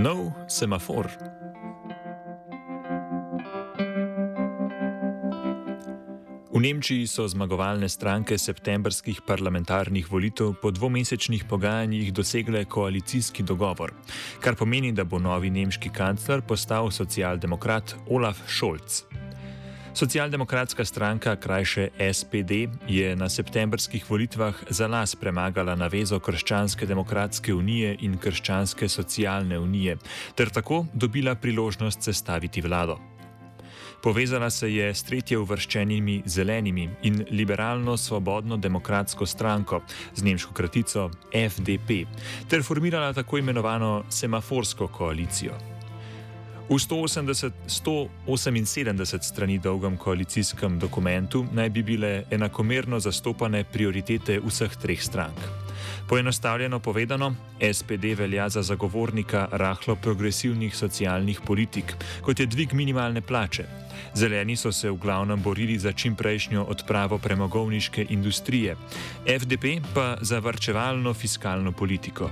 Nov semafor. V Nemčiji so zmagovalne stranke septembrskih parlamentarnih volitev po dvomesečnih pogajanjih dosegle koalicijski dogovor, kar pomeni, da bo novi nemški kancler postal socialdemokrat Olaf Scholz. Socialdemokratska stranka, krajše SPD, je na septembrskih volitvah za las premagala navezo Krščanske demokratske unije in Krščanske socialne unije, ter tako dobila priložnost sestaviti vlado. Povezala se je s tretje uvrščenimi zelenimi in liberalno-svobodno demokratsko stranko z nemško kratico FDP ter formirala tako imenovano semaforsko koalicijo. V 180, 178 strani dolgem koalicijskem dokumentu naj bi bile enakomerno zastopane prioritete vseh treh strank. Poenostavljeno povedano, SPD velja za zagovornika rahlo progresivnih socialnih politik, kot je dvig minimalne plače. Zeleni so se v glavnem borili za čimprejšnjo odpravo premogovniške industrije, FDP pa za varčevalno fiskalno politiko.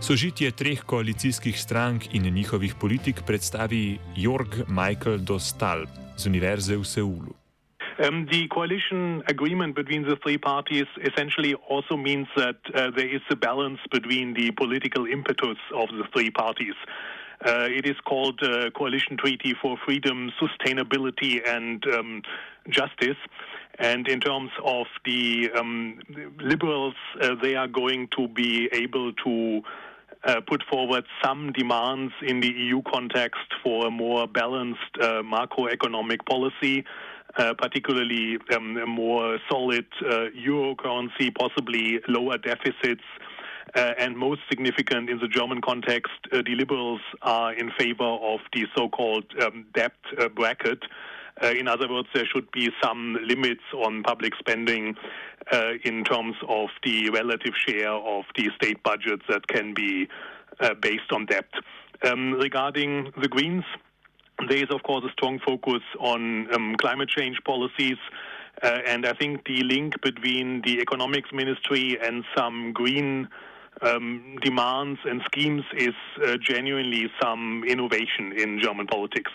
Sožitje treh koalicijskih strank in njihovih politik predstavi Jorg Michael Dostal z Univerze v Seulu. Um, the coalition agreement between the three parties essentially also means that uh, there is a balance between the political impetus of the three parties. Uh, it is called uh, Coalition Treaty for Freedom, Sustainability and um, Justice. And in terms of the um, liberals, uh, they are going to be able to uh, put forward some demands in the EU context for a more balanced uh, macroeconomic policy. Uh, particularly um, a more solid uh, euro currency, possibly lower deficits, uh, and most significant in the German context, uh, the liberals are in favor of the so-called um, debt brake. Uh, in other words, there should be some limits on public spending in terms of the relative share of the state budgets that can be based on debt. Um, regarding the Greens, there is, of course, a strong focus on um, climate change policies. Uh, and I think the link between the economics ministry and some green um, demands and schemes is uh, genuinely some innovation in German politics.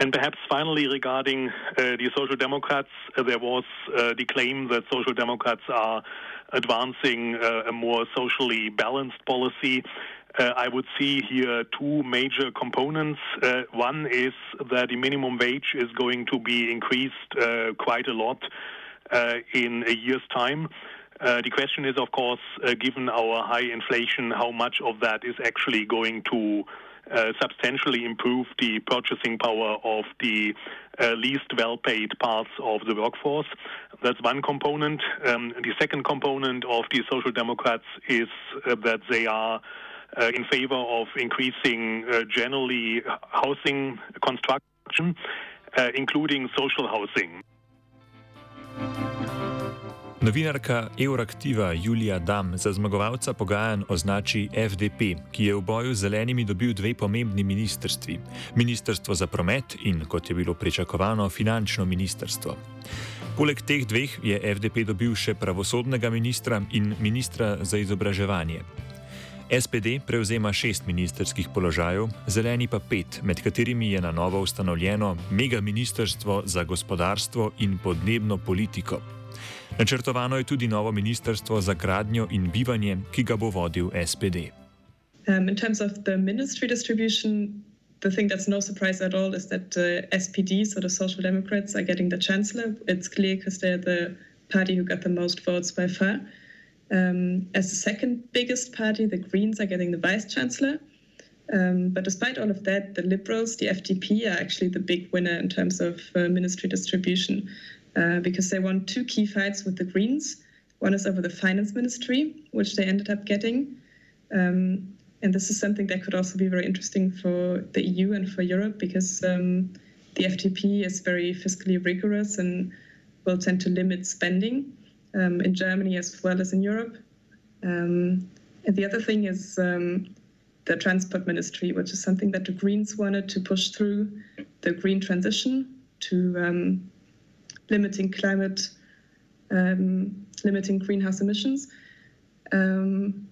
And perhaps finally, regarding uh, the Social Democrats, uh, there was uh, the claim that Social Democrats are advancing uh, a more socially balanced policy. Uh, I would see here two major components. Uh, one is that the minimum wage is going to be increased quite a lot in a year's time. Uh, the question is, of course, uh, given our high inflation, how much of that is actually going to substantially improve the purchasing power of the least well paid parts of the workforce? That's one component. Um, the second component of the Social Democrats is that they are uh, in favor of increasing uh, generally housing construction, uh, including social housing. Novinarka Euraktiva Julija Dam za zmagovalca pogajanj označi FDP, ki je v boju z zelenimi dobil dve pomembni ministrstvi: Ministrstvo za promet in, kot je bilo pričakovano, finančno ministrstvo. Poleg teh dveh je FDP dobil še pravosodnega ministra in ministra za izobraževanje. SPD prevzema šest ministerskih položajev, zeleni pa pet, med katerimi je na novo ustanovljeno mega ministrstvo za gospodarstvo in podnebno politiko. Načrtovano je tudi novo ministrstvo za gradnjo in bivanje, ki ga bo vodil SPD. Um, in terms of the ministry distribution, the thing that's no surprise at all is that the uh, SPD, so the Social Democrats, are getting the chancellor. It's clear because they're the party who got the most votes by far. Um, as the second biggest party, the Greens are getting the vice chancellor. Um, but despite all of that, the Liberals, the FDP, are actually the big winner in terms of uh, ministry distribution uh, because they won two key fights with the Greens. One is over the finance ministry, which they ended up getting. Um, and this is something that could also be very interesting for the EU and for Europe because um, the FDP is very fiscally rigorous and will tend to limit spending um, in Germany as well as in Europe. Um, and the other thing is um, the transport ministry, which is something that the Greens wanted to push through the green transition to um, limiting climate, um, limiting greenhouse emissions. Um,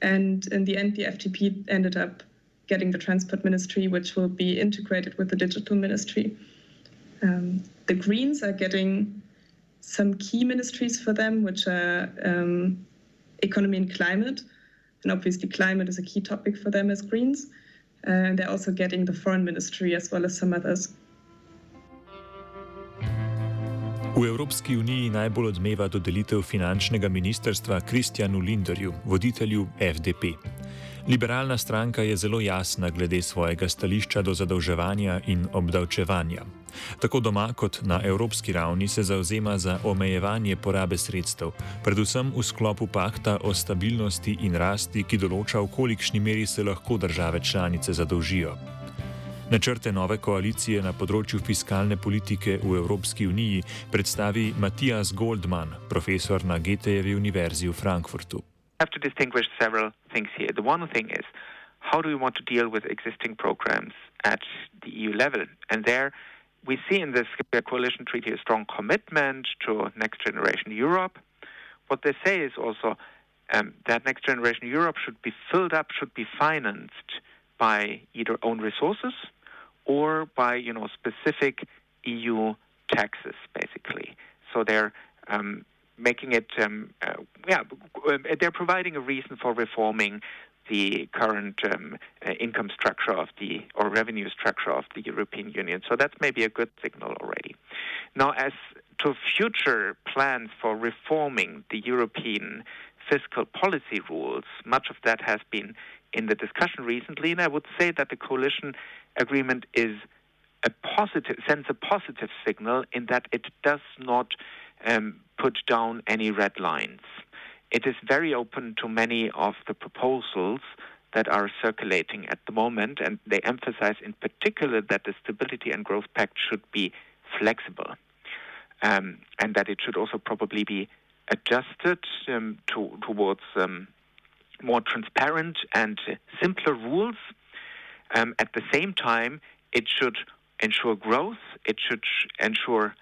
and in the end, the FDP ended up getting the transport ministry, which will be integrated with the digital ministry. Um, the Greens are getting some key ministries for them, which are um, economy and climate. And obviously, climate is a key topic for them as Greens. Uh, and they're also getting the foreign ministry as well as some others. V Evropski uniji najbolj odmeva dodelitev finančnega ministrstva Kristjanu Linderju, voditelju FDP. Liberalna stranka je zelo jasna glede svojega stališča do zadolževanja in obdavčevanja. Tako doma kot na evropski ravni se zauzema za omejevanje porabe sredstev, predvsem v sklopu pakta o stabilnosti in rasti, ki določa, v kolikšni meri se lahko države članice zadolžijo. Načrte nove koalicije na področju fiskalne politike v Evropski uniji predstavi Matijas Goldman, profesor na Goethejevi univerzi v Frankfurtu. Have to distinguish several things here. The one thing is, how do we want to deal with existing programs at the EU level? And there we see in this coalition treaty a strong commitment to Next Generation Europe. What they say is also um, that Next Generation Europe should be filled up, should be financed by either own resources or by you know specific EU taxes, basically. So they're um, making it, um, uh, yeah, they're providing a reason for reforming the current um, uh, income structure of the or revenue structure of the European Union. So that's maybe a good signal already. Now, as to future plans for reforming the European fiscal policy rules, much of that has been in the discussion recently, and I would say that the coalition agreement is a positive sends a positive signal in that it does not um, put down any red lines. It is very open to many of the proposals that are circulating at the moment, and they emphasize in particular that the Stability and Growth Pact should be flexible, um, and that it should also probably be adjusted um, to, towards um, more transparent and simpler rules. Um, at the same time, it should ensure growth, it should ensure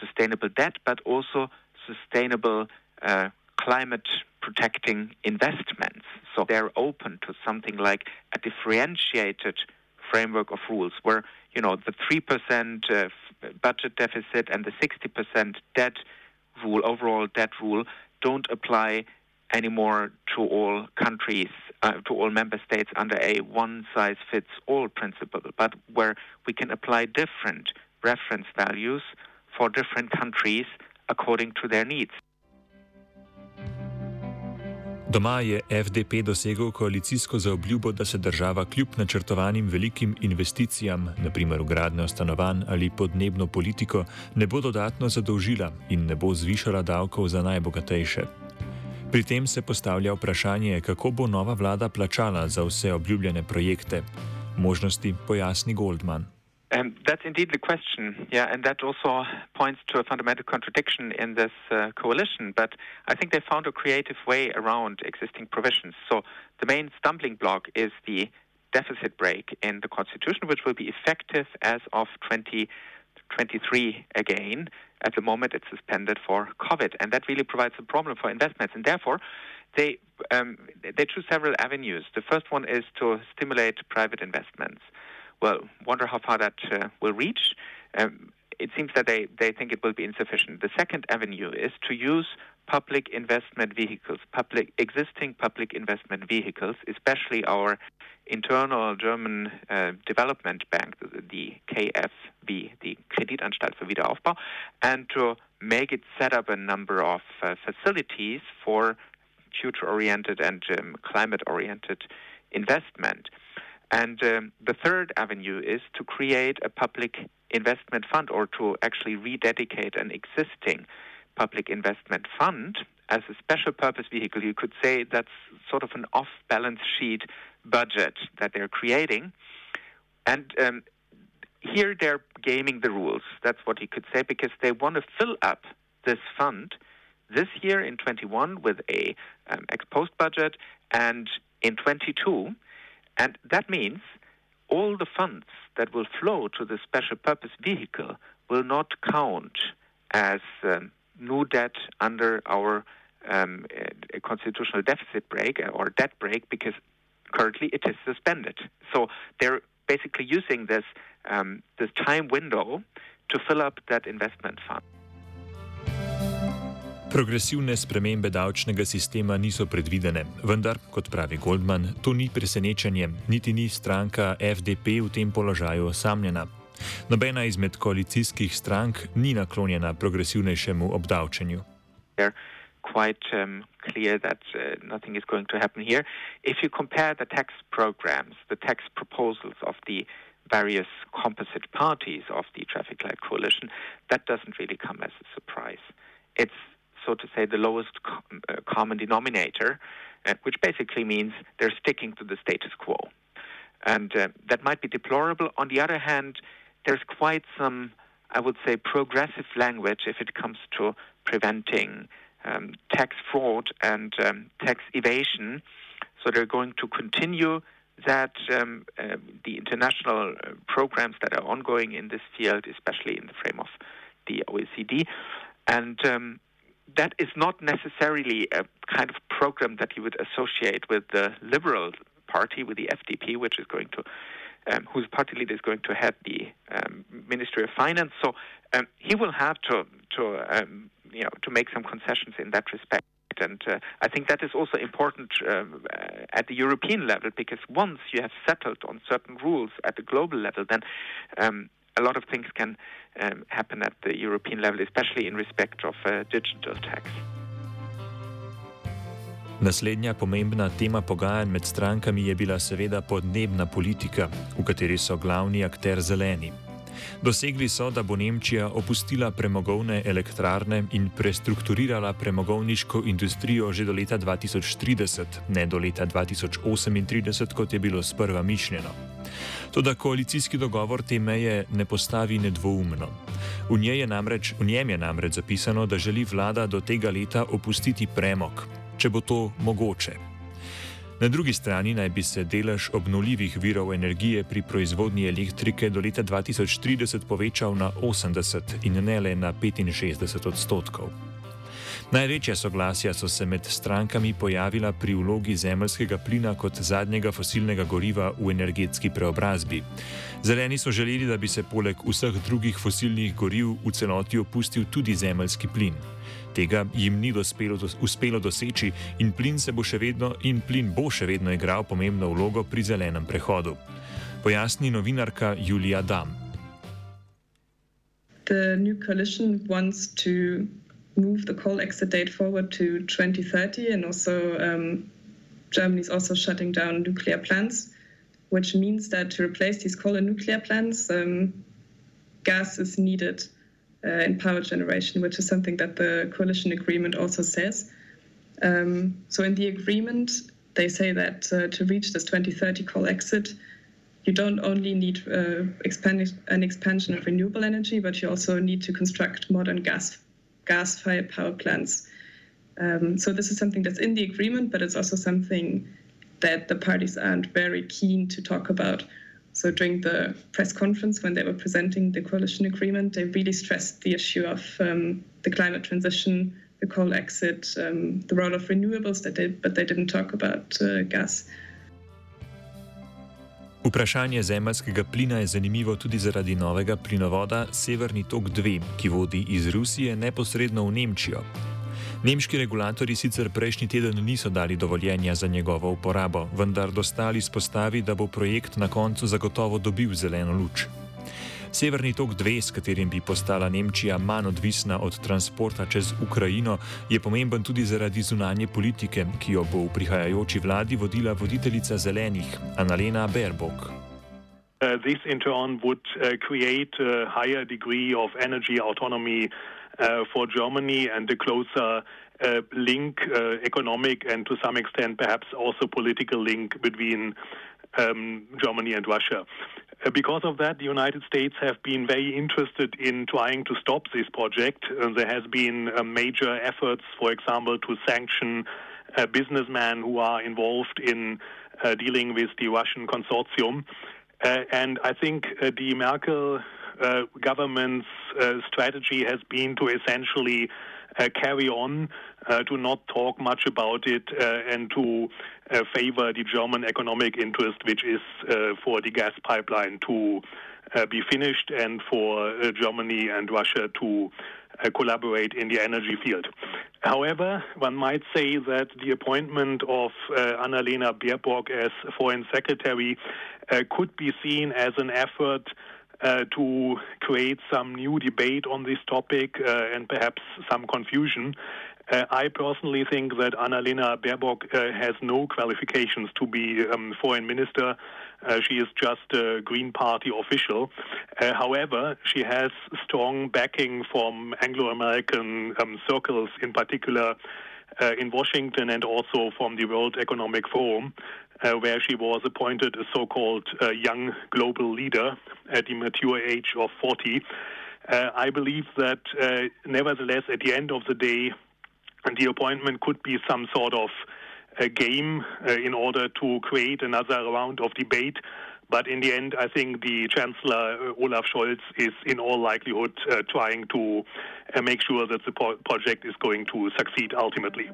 sustainable debt, but also sustainable uh, climate protecting investments. So they're open to something like a differentiated framework of rules where, you know, the 3% uh, budget deficit and the 60% debt rule, overall debt rule, don't apply anymore to all countries, uh, to all member states under a one size fits all principle, but where we can apply different reference values for different countries according to their needs. Doma je FDP dosegel koalicijsko zaobljubo, da se država kljub načrtovanim velikim investicijam, naprimer v gradnjo stanovanj ali podnebno politiko, ne bo dodatno zadolžila in ne bo zvišala davkov za najbogatejše. Pri tem se postavlja vprašanje, kako bo nova vlada plačala za vse obljubljene projekte. Možnosti pojasni Goldman. Um, that's indeed the question, yeah, and that also points to a fundamental contradiction in this uh, coalition. But I think they found a creative way around existing provisions. So the main stumbling block is the deficit break in the constitution, which will be effective as of 2023 again. At the moment, it's suspended for COVID, and that really provides a problem for investments. And therefore, they um, they choose several avenues. The first one is to stimulate private investments. Well, wonder how far that uh, will reach. Um, it seems that they, they think it will be insufficient. The second avenue is to use public investment vehicles, public existing public investment vehicles, especially our internal German uh, development bank, the, KfW, the Kreditanstalt für Wiederaufbau, and to make it set up a number of uh, facilities for future-oriented and um, climate-oriented investment. And um, the third avenue is to create a public investment fund or to actually rededicate an existing public investment fund as a special purpose vehicle. You could say that's sort of an off balance sheet budget that they're creating. And um, here they're gaming the rules. That's what you could say because they want to fill up this fund this year in 21 with a um, ex post budget and in 22 and that means all the funds that will flow to the special purpose vehicle will not count as um, new debt under our um, uh, constitutional deficit break uh, or debt break because currently it is suspended. So they're basically using this um, this time window to fill up that investment fund. Progresivne spremembe davčnega sistema niso predvidene, vendar, kot pravi Goldman, to ni presenečenje, niti ni stranka FDP v tem položaju osamljena. Nobena izmed koalicijskih strank ni naklonjena progresivnejšemu obdavčenju. Quite um, clear that uh, nothing is going to happen here. If you compare the tax programs, the tax proposals of the various composite parties of the traffic light coalition, that doesn't really come as a surprise. It's so to say, the lowest com- uh, common denominator, uh, which basically means they're sticking to the status quo. And uh, that might be deplorable. On the other hand, there's quite some, I would say, progressive language if it comes to preventing um, tax fraud and um, tax evasion. So they're going to continue that um, uh, the international uh, programs that are ongoing in this field, especially in the frame of the OECD. And um, that is not necessarily a kind of program that you would associate with the Liberal Party, with the FDP, which is going to, um, whose party leader is going to head the um, Ministry of Finance. So um, he will have to, to um, you know, to make some concessions in that respect. And uh, I think that is also important uh, at the European level because once you have settled on certain rules at the global level, then um, a lot of things can um, happen at the European level, especially in respect of uh, digital tax. Naslednja pomembna tema pogajanj med strankami je bila seveda podnebna politika, v kateri so glavni akter zeleni. Dosegli so, da bo Nemčija opustila premogovne elektrarne in prestrukturirala premogovniško industrijo že do leta 2030, ne do leta 2038, kot je bilo sprva mišljeno. Toda koalicijski dogovor te meje ne postavi nedvoumno. V, je namreč, v njem je namreč zapisano, da želi vlada do tega leta opustiti premog, če bo to mogoče. Na drugi strani naj bi se delež obnovljivih virov energije pri proizvodnji elektrike do leta 2030 povečal na 80 in ne le na 65 odstotkov. Največja soglasja so se med strankami pojavila pri vlogi zemljskega plina kot zadnjega fosilnega goriva v energetski preobrazbi. Zeleni so želeli, da bi se poleg vseh drugih fosilnih goriv v celoti opustil tudi zemljski plin. Tega jim ni dospelo, uspelo doseči in plin, bo vedno, in plin bo še vedno igral pomembno vlogo pri zelenem prehodu. Pojasni novinarka Julija Dam. The new coalition wants to move the coal exit date forward to 2030, and also um, Germany is also shutting down nuclear plants, which means that to replace these coal and nuclear plants, um, gas is needed uh, in power generation, which is something that the coalition agreement also says. Um, so, in the agreement, they say that uh, to reach this 2030 coal exit, you don't only need uh, expand- an expansion of renewable energy, but you also need to construct modern gas gas-fired power plants. Um, so this is something that's in the agreement, but it's also something that the parties aren't very keen to talk about. So during the press conference, when they were presenting the coalition agreement, they really stressed the issue of um, the climate transition, the coal exit, um, the role of renewables, that they, but they didn't talk about uh, gas. Vprašanje zemljskega plina je zanimivo tudi zaradi novega plinovoda Severni tok 2, ki vodi iz Rusije neposredno v Nemčijo. Nemški regulatori sicer prejšnji teden niso dali dovoljenja za njegovo uporabo, vendar dostali spostavi, da bo projekt na koncu zagotovo dobil zeleno luč. Severni tok 2, s katerim bi postala Nemčija manj odvisna od transporta čez Ukrajino, je pomemben tudi zaradi zunanje politike, ki jo bo v prihajajoči vladi vodila voditeljica zelenih, Annalena Baerbock. Uh, this in turn would uh, create a higher degree of energy autonomy uh, for Germany and a closer uh, link, uh, economic and to some extent perhaps also political link between um, Germany and Russia. Uh, because of that, the United States have been very interested in trying to stop this project. there has been major efforts, for example, to sanction businessmen who are involved in dealing with the Russian consortium. Uh, and I think uh, the Merkel uh, government's strategy has been to essentially Uh, carry on, uh, to not talk much about it, uh, and to favor the German economic interest, which is for the gas pipeline to be finished and for Germany and Russia to uh, collaborate in the energy field. However, one might say that the appointment of uh, Annalena Baerbock as Foreign Secretary uh, could be seen as an effort uh, to create some new debate on this topic uh, and perhaps some confusion. Uh, I personally think that Annalena Baerbock uh, has no qualifications to be um, foreign minister. Uh, she is just a Green Party official. however, she has strong backing from Anglo American um, circles, in particular in Washington and also from the World Economic Forum uh, where she was appointed a so called uh, young global leader at the mature age of 40. Uh, I believe that, uh, nevertheless, at the end of the day, the appointment could be some sort of a game uh, in order to create another round of debate. But in the end, I think the Chancellor uh, Olaf Scholz is, in all likelihood, trying to make sure that the pro- project is going to succeed ultimately.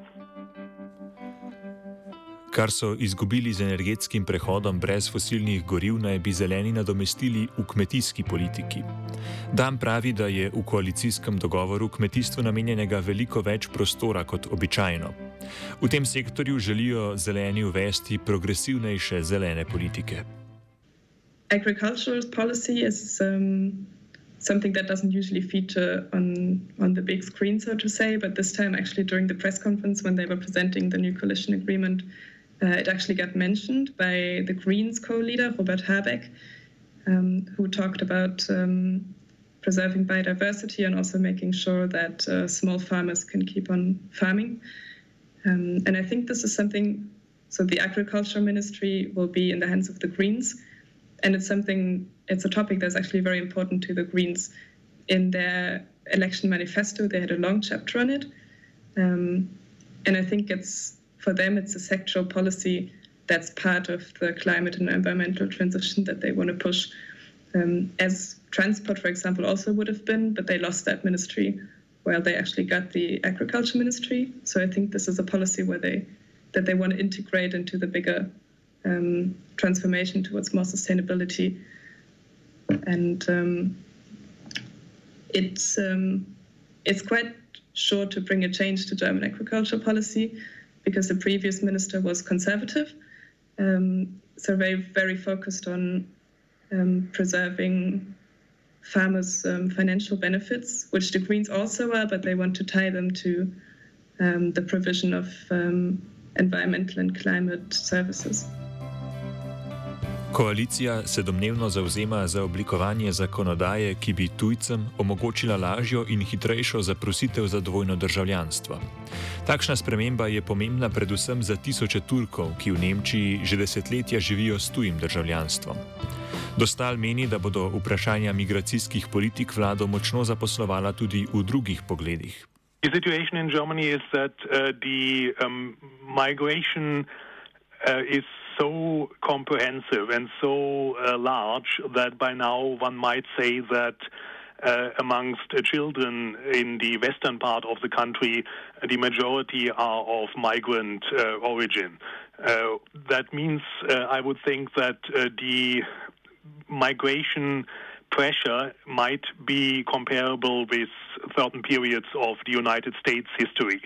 Kar so izgubili z energetskim prehodom brez fosilnih goriv, naj bi zeleni nadomestili v kmetijski politiki. Dan pravi, da je v koalicijskem dogovoru kmetijstvu namenjenega veliko več prostora kot običajno. V tem sektorju želijo zeleni uvesti progresivnejše zelene politike. Agricultural policy is um, something that doesn't usually feature on, on the big screen, so to say, but this time, actually, during the press conference when they were presenting the new coalition agreement, it actually got mentioned by the Greens co leader, Robert Habeck, um, who talked about um, preserving biodiversity and also making sure that uh, small farmers can keep on farming. Um, and I think this is something, so the agriculture ministry will be in the hands of the Greens. And it's something, it's a topic that's actually very important to the Greens. In their election manifesto, they had a long chapter on it. Um, and I think it's for them, it's a sectoral policy that's part of the climate and environmental transition that they want to push. Um, as transport, for example, also would have been, but they lost that ministry while they actually got the agriculture ministry. So I think this is a policy where they that they want to integrate into the bigger um, transformation towards more sustainability. And um, it's um, it's quite sure to bring a change to German agriculture policy because the previous minister was conservative. Um, so very, very focused on um, preserving farmers' um, financial benefits, which the Greens also are, but they want to tie them to um, the provision of um, environmental and climate services. Koalicija se domnevno zauzema za oblikovanje zakonodaje, ki bi tujcem omogočila lažjo in hitrejšo zaprositev za dvojno državljanstvo. Takšna sprememba je pomembna predvsem za tisoče Turkov, ki v Nemčiji že desetletja živijo s tujim državljanstvom. Dostal meni, da bodo vprašanja migracijskih politik vlado močno zaposlovala tudi v drugih pogledih. The situation in Germany is that uh, the um, migration uh, is so comprehensive and so uh, large that by now one might say that uh, amongst uh, children in the western part of the country, the majority are of migrant uh, origin. Uh, that means I would think that the migration pressure might be comparable with certain periods of the United States history.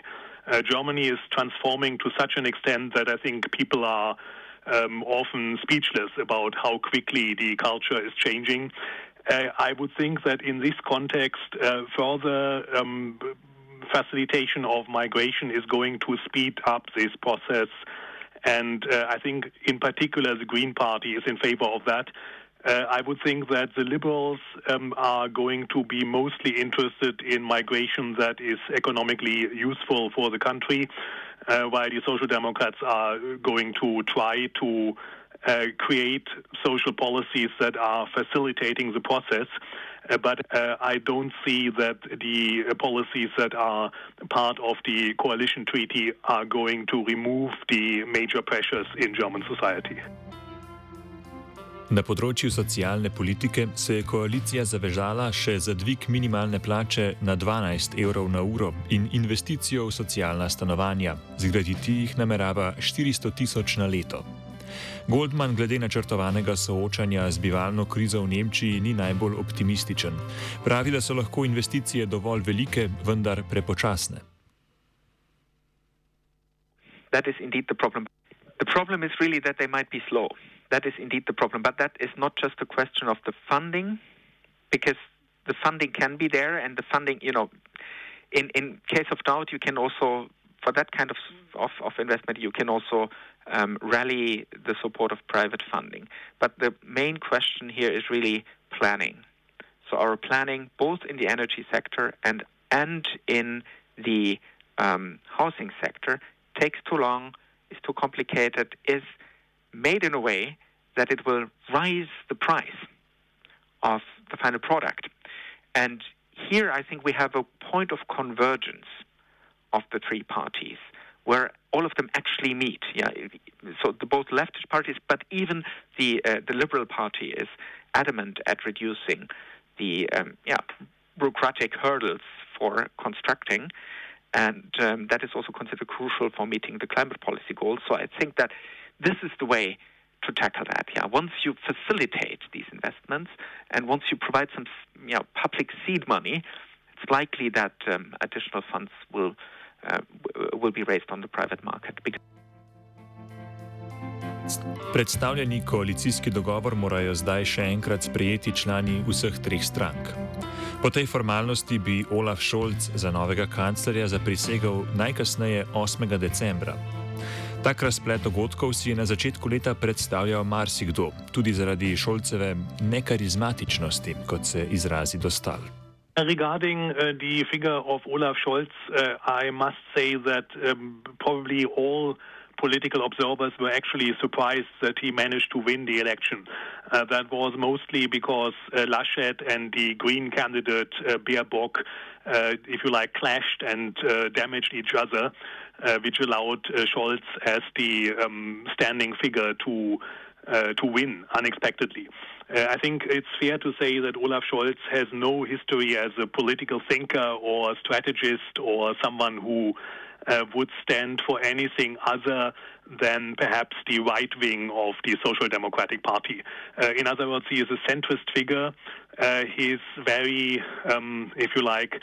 Uh, Germany is transforming to such an extent that I think people are um, often speechless about how quickly the culture is changing. Uh, I would think that in this context, uh, further um, facilitation of migration is going to speed up this process. And uh, I think, in particular, the Green Party is in favor of that. Uh, I would think that the Liberals um, are going to be mostly interested in migration that is economically useful for the country, uh, while the Social Democrats are going to try to uh, create social policies that are facilitating the process. Uh, but uh, I don't see that the policies that are part of the coalition treaty are going to remove the major pressures in German society. Na področju socialne politike se je koalicija zavežala še za dvig minimalne plače na 12 evrov na uro in investicijo v socialna stanovanja. Zgraditi jih namerava 400 tisoč na leto. Goldman glede načrtovanega soočanja z bivalno krizo v Nemčiji ni najbolj optimističen. Pravi, da so lahko investicije dovolj velike, vendar prepočasne. That is indeed the problem. The problem is really that they might be slow. That is indeed the problem. But that is not just a question of the funding, because the funding can be there, and the funding, you know, in, in case of doubt, you can also, for that kind of, of, of investment, you can also um, rally the support of private funding. But the main question here is really planning. So our planning, both in the energy sector and and in the um, housing sector, takes too long, is too complicated, is made in a way that it will rise the price of the final product. And here, I think we have a point of convergence of the three parties where all of them actually meet. Yeah, so the both leftist parties, but even the uh, the Liberal Party is adamant at reducing the um, yeah bureaucratic hurdles for constructing, and um, that is also considered crucial for meeting the climate policy goals. So I think that this is the way to tackle that. Yeah, once you facilitate these investments and once you provide some you know, public seed money, it's likely that um, additional funds will uh, will be raised on the private market. Predstavljeni koalicijski dogovor morajo zdaj še enkrat sprejeti člani vseh treh strank. Po tej formalnosti bi Olaf Scholz za novega kanclerja zaprisegel najkasneje 8. decembra. Tak razplet dogodkov si je na začetku leta predstavljal marsikdo, tudi zaradi Šolceve nekarizmatičnosti, kot se izrazi dostal. Regarding uh, the figure of Olaf Scholz, uh, I must say that um, probably all political observers were actually surprised that he managed to win the election. Uh, that was mostly because uh, Laschet and the Green candidate uh, Baerbock, uh, if you like, clashed and uh, damaged each other, uh, which allowed Scholz as the um, standing figure to to win unexpectedly. Uh, I think it's fair to say that Olaf Scholz has no history as a political thinker or strategist or someone who uh, would stand for anything other than perhaps the right wing of the Social Democratic Party. Uh, in other words, he is a centrist figure. Uh, he's very, um, if you like, uh,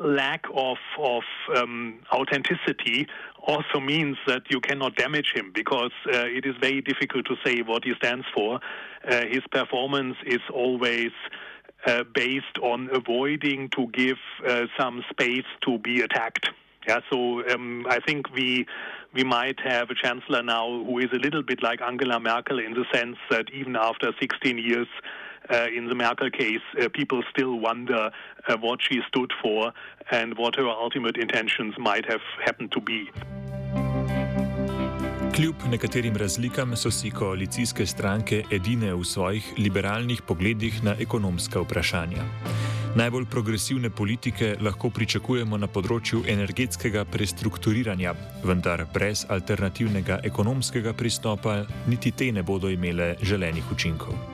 lack of of um, authenticity also means that you cannot damage him because uh, it is very difficult to say what he stands for. Uh, his performance is always uh, based on avoiding to give uh, some space to be attacked. Yeah, so um, I think we we might have a chancellor now who is a little bit like Angela Merkel in the sense that even after 16 years uh, in the Merkel case, uh, people still wonder uh, what she stood for and what her ultimate intentions might have happened to be. Kljub nekaterim razlikam so si koalicijske stranke edine v svojih liberalnih pogledih na ekonomska vprašanja. Najbolj progresivne politike lahko pričakujemo na področju energetskega prestrukturiranja, vendar brez alternativnega ekonomskega pristopa niti te ne bodo imele želenih učinkov.